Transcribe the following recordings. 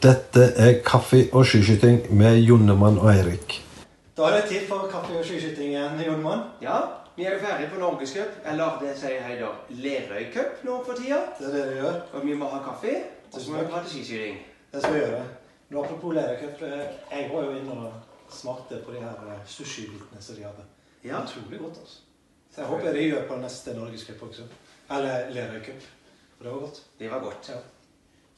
Dette er Kaffe og skiskyting med Jonnemann og Eirik. Da er det tid for kaffe og skiskyting igjen, Jonnemann. Ja, vi er jo ferdig på Norgescup, eller det sier jeg Lerøy Cup nå for tida. Det er det vi gjør. Og vi må ha kaffe, og så må vi prate skiskyting. Det skal vi gjøre. Nå, apropos Lerøycup, eh, jeg var jo inne og smakte på de her eh, sushibitene som de hadde. Ja, Utrolig godt, altså. Så jeg håper de gjør på neste Norgescup også. Eller Lerøy-cup. For det var godt. det var godt. Ja.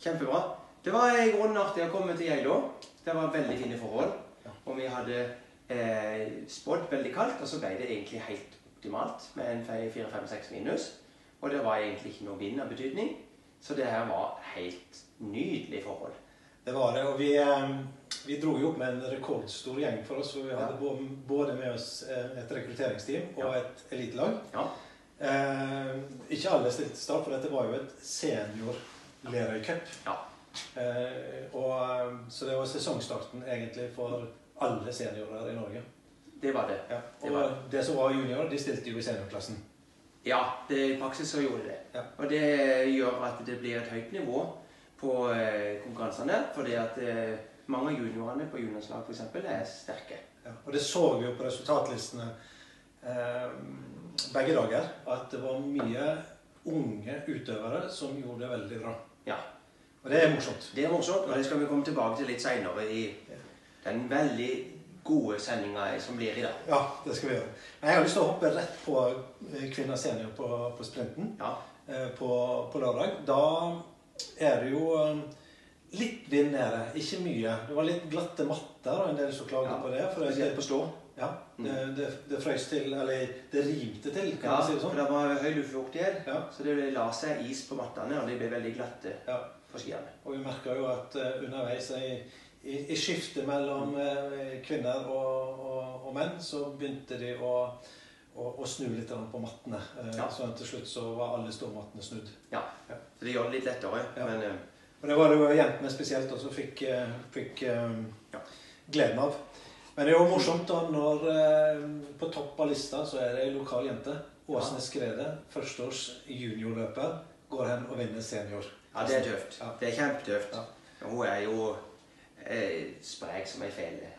Kjempebra. Det var i grunnen artig å komme til Geilo. Det var veldig fine forhold. Og vi hadde eh, spådd veldig kaldt, og så ble det egentlig helt optimalt med en 4-5-6 minus. Og det var egentlig ikke noe vind av betydning. Så det her var helt nydelig forhold. Det var det. Og vi, eh, vi dro jo opp med en rekordstor gjeng for oss. For vi hadde ja. både med oss eh, et rekrutteringsteam og et elitelag. Ja. Eh, ikke alle stilte til start, for dette var jo et senior Lerøy-cup. Ja. Eh, og, eh, så det var sesongstarten egentlig for alle seniorer i Norge. Det var det. Ja. Det var Og det som var junior, de stilte jo i seniorklassen. Ja, det, i praksis så gjorde de det. Ja. Og det gjør at det blir et høyt nivå på eh, konkurransene. Fordi at mange av juniorene på juniorslag f.eks. er sterke. Ja. Og det så vi jo på resultatlistene eh, begge dager, at det var mye unge utøvere som gjorde det veldig bra. Ja, Og det er morsomt. Det er morsomt, og det skal vi komme tilbake til litt seinere i den veldig gode sendinga som blir i dag. Ja, det skal vi gjøre. Men jeg har lyst til å hoppe rett på eh, kvinner senior på, på sprinten. Ja, eh, på, på lørdag. Da er det jo eh, litt vind nede, ikke mye. Det var litt glatte matter, og en del som klaget Ja, på det. For det, på stå. ja, det, det, det frøys til, eller det rimte til, kan Ja, man si det sånn. for sånn. det var høy luftfuktighet, Ja. så det la seg is på mattene, og de ble veldig glatte Ja. På skiene. Og vi merka jo at eh, underveis i, i, i skiftet mellom eh, kvinner og, og, og menn, så begynte de å, å, å snu litt på mattene. Eh, Ja. Sånn til slutt så var alle stormattene snudd. Ja, Ja. så det gjør det litt lettere. Ja. Men Og det var det jo jentene spesielt også fikk, fikk Ja. gleden av. Men det er jo morsomt da når på topp av lista så er det ei lokal jente. Åsne Skrede, førsteårs juniorløper, går hen og vinner senior. Ja, det er tøft. Ja. Det er kjempetøft. Ja. Hun er jo eh, sprek som ei fele.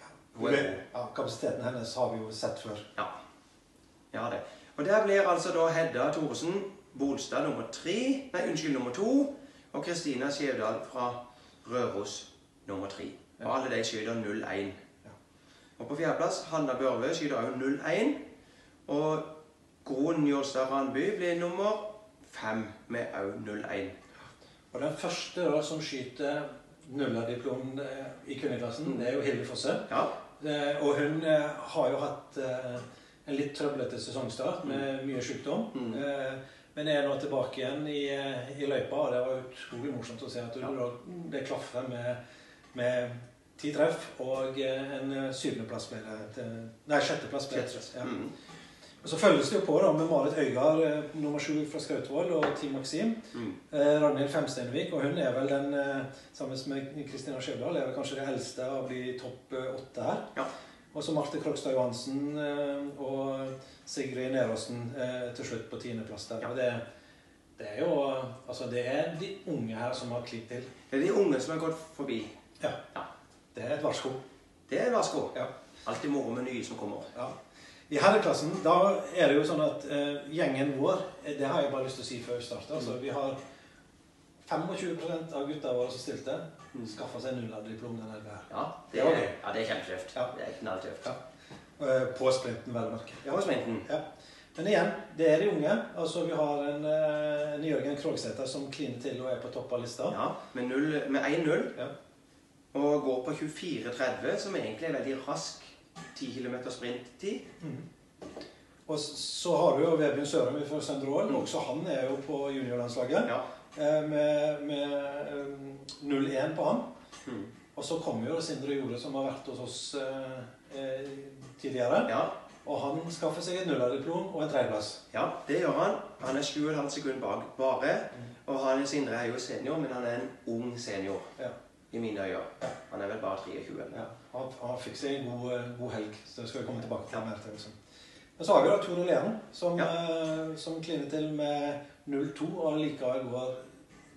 Ja, kapasiteten hennes har vi jo sett før. Ja. ja det. Og der blir altså da Hedda Thoresen Bolstad nummer tre, nei, unnskyld, nummer to, og Kristina Skjevdal fra Røros nummer tre. Og alle de skyter 0-1. Ja. Og på fjerdeplass Hanna Børve skyter òg 0-1. Og Gron Njåstad Randby blir nummer fem med òg 0-1. Og den første da, som skyter nullerdiplom eh, i kvinneklassen, det er jo Hilde Fosse. Ja. Og hun eh, har jo hatt eh, en litt trøblete sesongstart med mye sykdom. Mm. Men er nå tilbake igjen i, i løypa, og det var utrolig morsomt å se at Ja. da, det klaffer med, med ti treff, og en syvendeplass ble det til Nei, sjetteplass ble det. Ja. Mm. Og så følges det jo på da med Marit Øygard, eh, nummer sju fra Skrautvål, og Team Maxim. Mm. Eh, Ragnhild Femsteinvik, og hun er vel den, eh, sammen med Kristina Sjødal, er vel kanskje det eldste av de topp eh, åtte her. Ja. Og så Marte Krokstad Johansen eh, og Sigrid Neråsen eh, til slutt på tiendeplass der. Ja. Og det, det er jo Altså, det er de unge her som har klipp til. Det er de unge som har gått forbi. Ja. Ja. Det er et varsko. Det er et varsko. Ja. Alltid moro med nye som kommer. Ja. I herreklassen da er det jo sånn at uh, gjengen vår eh, Det har jeg bare lyst til å si før vi starter. Altså, vi har 25% av gutta våre som stilte, Mm. skaffa seg nullerdiplom denne helga. Ja, det, er, ja, det er kjempetøft. Ja. Det er knalltøft. Ja. Uh, På sprinten, vel å merke. Ja. Ja. Men igjen, det er de unge. Altså, Vi har en, uh, en Jørgen Krogsæter som kliner til og er på topp av lista. Ja, med 1-0. Ja. Og går på 24,30, som egentlig er veldig rask 10 km sprinttid. Og så har du jo Vebjørn Sørum fra Søndre Ål. Også han er jo på juniorlandslaget. Ja. eh, Med, med eh, 0-1 på han. Mm. Og så kommer jo Sindre Jorde, som har vært hos oss eh, eh, tidligere. ja. Og han skaffer seg et nullerdiplom og en tredjeplass. Ja, det gjør han. Han er 7,5 sekunder bak bare. Og han Sindre er jo senior, men han er en ung senior Ja. I mine øyne. Han er vel bare 23. Ja, han, han fikk seg en god, eh, god helg, så det skal vi komme tilbake til til. Liksom. Men så har vi da Tore Leren, som, Ja. eh, som kliner til med 0-2 og likevel går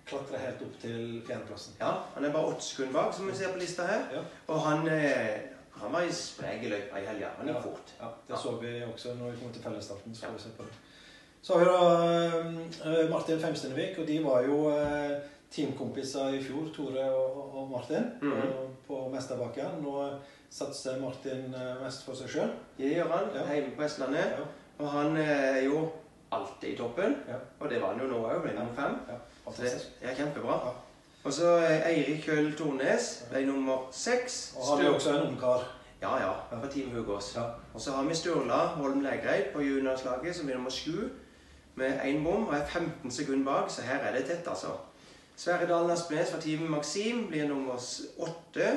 klatre helt opp til fjerdeplassen. Ja, Han er bare åtte sekunder bak, som vi ser på lista her. Ja. Og han, eh, han var i sprek i løypa i helga. Han gikk Ja. fort. Ja, det Ja. så vi også når vi kom til fellesstarten. Så, Ja. så har vi da eh, Martin Femstenevik, og de var jo eh, teamkompiser i fjor, Tore og, Martin, mm -hmm. på Mesterbakken. Nå satser Martin eh, mest for seg sjøl. Det gjør han Ja. hjemme på Vestlandet. Ja. Og han eh, er jo alltid i toppen. Ja. Og det var han jo nå òg, ble nummer fem. Ja, Så det er kjempebra. Og så eh, Eirik Køll Tornes ble nummer seks. Og han er også en ungkar. Ja, ja. Ja. Fra Team Hugås. Ja. Og så har vi Sturla Holm Legreid på juniorslaget, som er nummer sju, med én bom og er 15 sekunder bak, så her er det tett, altså. Sverre Dalen Aspenes fra teamet Maxim blir nummer åtte.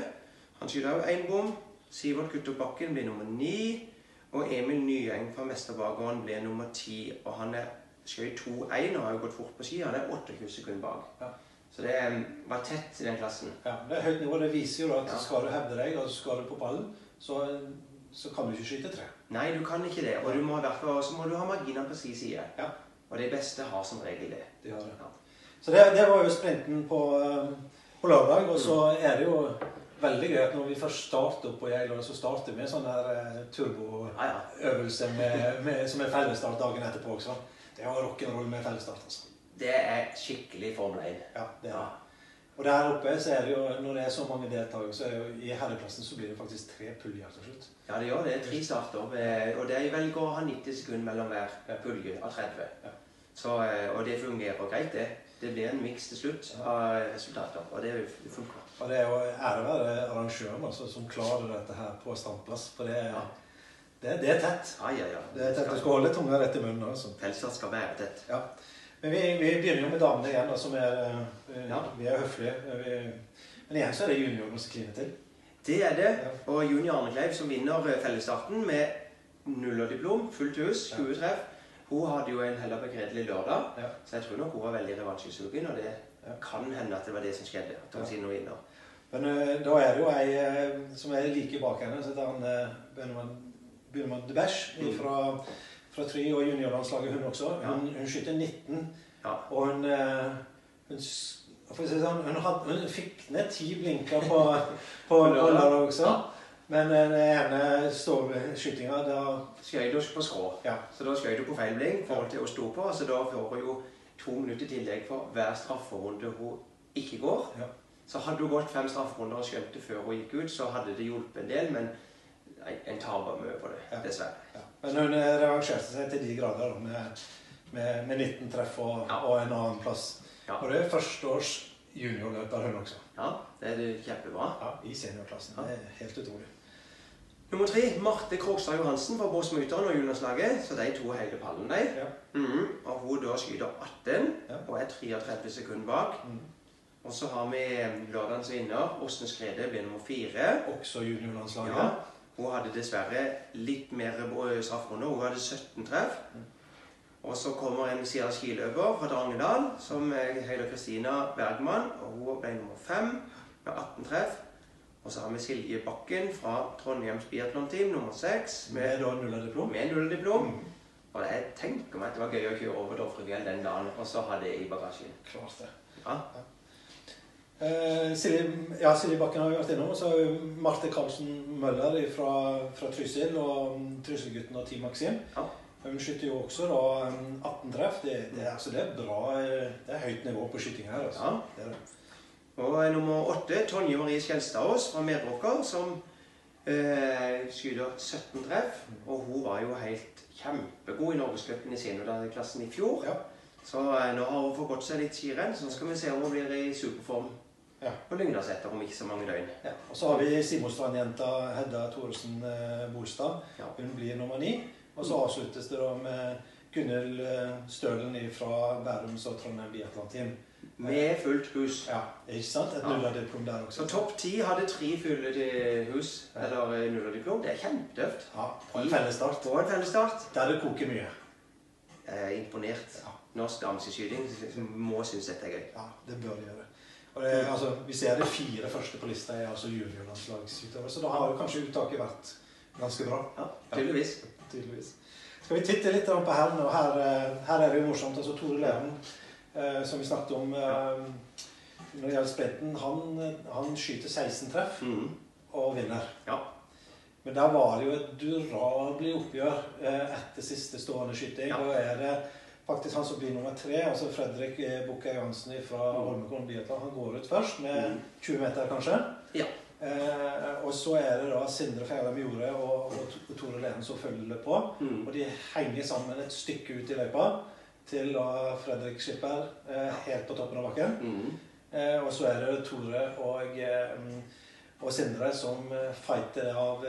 Han skyter òg én bom. Sivert Guttorp Bakken blir nummer ni. Og Emil Nyeng fra Mesterbakeren blir nummer ti. Og han er skjøt 2-1 og har jo gått fort på ski. Han er 28 sekunder bak. Ja. Så det var tett i den klassen. Ja, det er høyt nivå. Det viser jo at Ja. skal du hevde deg, og skal du på ballen, så, så kan du ikke skyte tre. Nei, du kan ikke det. Og så må du ha marginene på sin side. Ja. Og de beste har som regel det. De har det. Ja. Så det, det var jo sprinten på, eh, på lørdag. Og så er det jo veldig gøy at når vi først starter opp på Geilo, så starter vi med sånn her eh, turboøvelse som er fellesstart dagen etterpå også. Det er jo rock'n'roll med fellesstart, altså. Det er skikkelig Formel 1. Ja, det er det. Og der oppe så er det jo, når det er så mange deltakere, så er jo i herreplassen så blir det faktisk tre puljer til slutt. Ja, det gjør det. Tre starter. med- Og det velger å ha 90 sekunder mellom hver pulje av 30. Ja. Så, eh, og det fungerer greit, det. Det blir en miks til slutt av resultater. Og det funker. Og det er jo ære være arrangøren altså, som klarer dette her på standplass. For det er, Ja. det, det er tett. Ja, ja, ja. Det er tett. Du skal holde tunga rett i munnen. altså. Fellesstart skal være tett. Ja. Men vi, vi begynner jo med damene igjen, da, som er eh, Ja. Vi er høflige. Vi, men igjen så er det juniorene som kliner til. Det er det. Og Juni Arnekleiv som vinner eh, fellesstarten med nullerdiplom, fullt hus, Ja. 20 treff. Hun hadde jo en heller begredelig lørdag, Ja. så jeg tror nok hun var veldig revansjesugen. Og det Ja. kan hende at det var det som skjedde. at hun Ja. sier noe vinner. Men uh, da er det jo ei uh, som er like bak henne, så heter han eh, Benjamin, Benjamin de Besch Mm. fra, fra Try og juniorlandslaget, hun også. Hun, hun skyter 19, Ja. og hun, eh, hun for å si det sånn, hun, had, hun fikk ned ti blinker på, på på lørdag også. Men den ene stålskytinga, da Skjøt du på skrå. Ja. Så da skjøt du på feil blink i forhold til å stå på. Så da får hun jo to minutter i tillegg for hver strafferunde hun ikke går. Ja. Så hadde hun gått fem strafferunder og skjønt det før hun gikk ut, så hadde det hjulpet en del, men en taper mye på det, Ja. dessverre. ja. Men hun eh, revansjerte seg til de grader med, med, med 19 treff og, og en annen plass. Og det er førsteårs juniorløper, hun også. Ja, det er kjempebra. Ja, I seniorklassen. Det er helt utrolig. Nummer tre, Marte Krogstad Johansen fra Båtsmuteren og juniorslaget. Så de to hele pallen, de. Ja. Mhm. Og hun da skyter 18 Ja. og er 33 sekunder bak. Mm. Og så har vi eh, lørdagens vinner, Åsne Skrede, blir nummer fire. Også juniorlandslaget. Ja, hun hadde dessverre litt mer eh, straffrunde. Hun hadde 17 treff. Mm. Og så kommer en sida skiløper fra Drangedal som eh, heter Kristina Bergman. og Hun ble nummer fem med 18 treff. Og så har vi Silje Bakken fra Trondheims biatlonteam, nummer seks, Med med, da nullerdiplom. med. Mm. Og jeg tenker meg at det var gøy å kjøre over Dovrefjell den dagen og så ha det i bagasjen. Klart det. Ja. Eh, Silje, ja, Silje Bakken har vi vært innom. Og så Marte Karlsen Møller fra, fra Trysil og um, Trysilgutten og Team Maxim. Ja. Hun skyter jo også da um, 18 treff. Det, det, altså, det er bra eh, Det er høyt nivå på skyting her. Altså. Ja. Det er det. Og nummer åtte, Tonje Marie Skjelstadås fra Meråker, som eh, skyter 17 treff. Og hun var jo helt kjempegod i Norgescupen i seniorklassen i fjor. Ja. Så eh, nå har hun forgått seg litt skirenn, så nå skal vi se om hun blir i superform Ja. på Lyngdalseter om ikke så mange døgn. Ja. Og så har vi Simostrand-jenta Hedda Thoresen eh, Bolstad. Hun blir nummer ni. Og så avsluttes det da med Gunhild eh, Stølen fra Bærums og Trondheim Biatlanteam. Med fullt hus. Ja, ikke sant? Et Ja. nullerdiplom der også. Så topp ti hadde tre fulle hus, eller eh, nullerdiplom. Det er kjempetøft. Ja, på en fellesstart. På en fellesstart. Der det koker mye. Jeg er imponert. Ja. Norsk dameskyting må synes dette er gøy. Ja, det bør de gjøre. Og det, altså, vi ser de fire første på lista er altså juniorlandslagsutøvere, så da har jo kanskje uttaket vært ganske bra. Ja, tydeligvis. tydeligvis. Skal vi titte litt på herrene, her, eh, her er det jo morsomt. altså Tore Leven eh, som vi snakket om eh, når det gjelder sprinten, han, han skyter 16 treff mm. og vinner. Ja. Men der var det jo et durabelig oppgjør eh, etter siste stående skyting. Ja. Og er det faktisk han som blir nummer tre, altså Fredrik eh, Bukkei Johansen fra Mm. Holmenkollen Biathlon. Han går ut først med Mm. 20 meter, kanskje. Ja. Eh, og så er det da Sindre Fjellheim Jorde og, og To- Tore Lene som følger på. Mm. Og de henger sammen et stykke ut i løypa til da Fredrik Skipper eh, helt på toppen av bakken. Mm. Eh, og så er det Tore og, eh, og Sindre som fighter av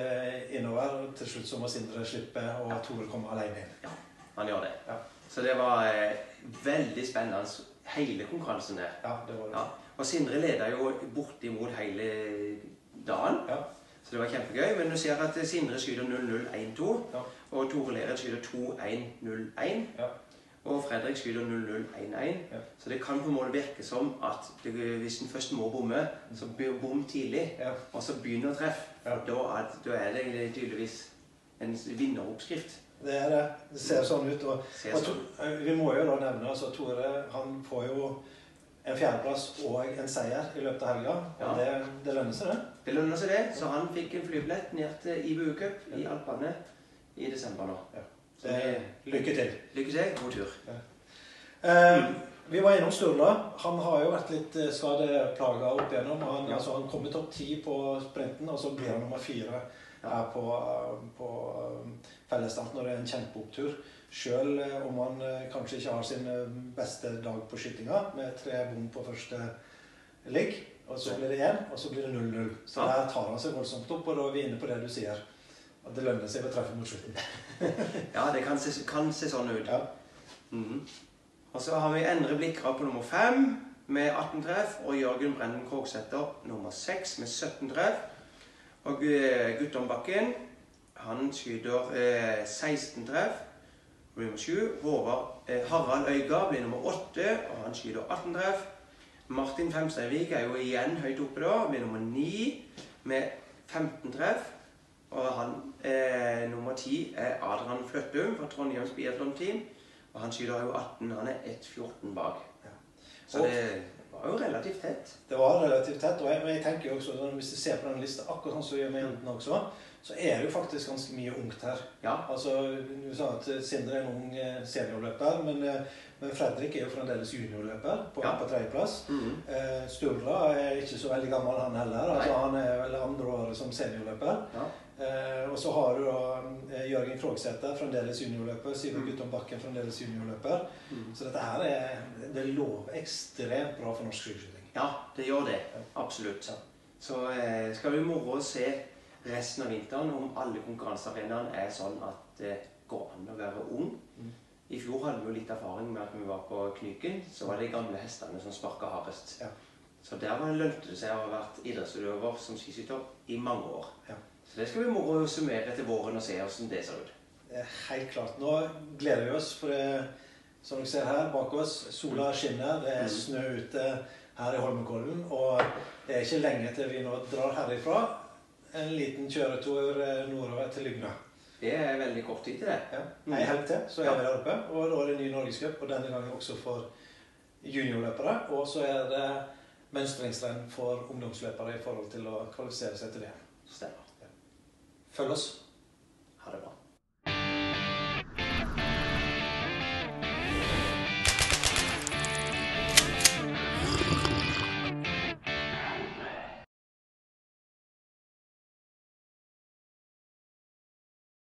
innover. Og til slutt så må Sindre slippe, og Tore kommer alene inn. Han gjør det. Ja. Så det var veldig spennende, hele konkurransen der. Ja, det var det. Ja. Og Sindre leda jo bortimot hele dagen, Ja. så det var kjempegøy. Men du ser at Sindre skyter 0-0-1-2, Ja. og Tore Leret skyter 2-1-0-1. Ja. Og Fredrik skyter 0-0-1-1. Ja. Så det kan på en måte virke som at det, hvis en først må bomme, så bom tidlig. Ja. Og så begynner å treffe. Ja. Da, er, da er det tydeligvis en vinneroppskrift. Det er det. Det ser sånn ut. Og, Ser og sånn. to, eh, vi må jo da nevne altså Tore han får jo en fjerdeplass og en seier i løpet av helga. Og det, det lønner seg, det. Det lønner seg, det. Så han fikk en flybillett ned til IBU Cup i Alpane i desember nå. Ja. Det det, lykke til. lykke til. God tur. Eh, vi var innom Sturla. Han har jo vært litt eh, skadeplaga opp igjennom. Han, Ja. altså, han kommer topp ti på sprinten, og så blir han nummer fire her på, på eh, fellesstarten. Og det er en kjempeopptur. Sjøl om han eh, kanskje ikke har sin eh, beste dag på skytinga, med tre bom på første ligg, og så blir det én, og så blir det 0-0. Så Ja. der tar han seg voldsomt opp, og da er vi inne på det du sier. At det lønner seg å treffe mot slutten. Ja, det kan se, kan se sånn ut. Ja. Mhm. Og så har vi Endre Blikra på nummer fem med 18 treff, og Jørgen Brennen Krogsæter nummer seks med 17 treff. Og eh, Guttorm Bakken, han skyter eh, 16 treff. Blir nummer sju. Håvard eh, Harald Øyga blir nummer åtte, og han skyter 18 treff. Martin Femsteinvik er jo igjen høyt oppe da, blir nummer ni med 15 treff. Og han eh, nummer ti er Adrian Fløttum fra Trondheims biatlonteam. Og han skyter jo 18. Han er 1,14 bak. Ja. Så Og- det var jo relativt tett. Det var relativt tett. og jeg, jeg tenker jo også, sånn, Hvis du ser på den lista, akkurat sånn som vi gjør med jentene også, så er det jo faktisk ganske mye ungt her. Ja. Altså, Du sa at Sindre er en ung eh, seniorløper, men, eh, men Fredrik er jo fremdeles juniorløper på, Ja. på tredjeplass. Mhm. Eh, Sturla er ikke så veldig gammel, han heller. Altså, han er vel andre året som seniorløper. ja. Eh, og så har du da eh, Jørgen Krogsæter, fremdeles juniorløper. Siver Mm. Guttorm Bakken, fremdeles juniorløper. Mm. Så dette her er, det lover ekstremt bra for norsk skiskyting. Ja, det gjør det. Absolutt. Så eh, skal vi moro å se resten av vinteren om alle konkurransearenaene er sånn at det går an å være ung. Mm. I fjor hadde vi jo litt erfaring med at vi var på Knyken. Så var det de gamle hestene som sparka hardest. Ja. Så der var det lønte det seg å ha vært idrettsutøver som skiskytter i mange år. Ja. Så det skal vi moro summere til våren og se hvordan det ser ut. Helt klart. Nå gleder vi oss, for det, som dere ser her bak oss, sola skinner. Det er Mm. snø ute her i Holmenkollen. Og det er ikke lenge til vi nå drar herifra. En liten kjøretur eh, nordover til Lygna. Det er veldig kort tid til det. Ja. Ei helg til, så er Ja. vi der oppe. Og da er det ny norgescup, og denne gangen også for juniorløpere. Og så er det mønstringsrenn for ungdomsløpere i forhold til å kvalifisere seg til det. Stemmer. Følg oss. Ha det bra.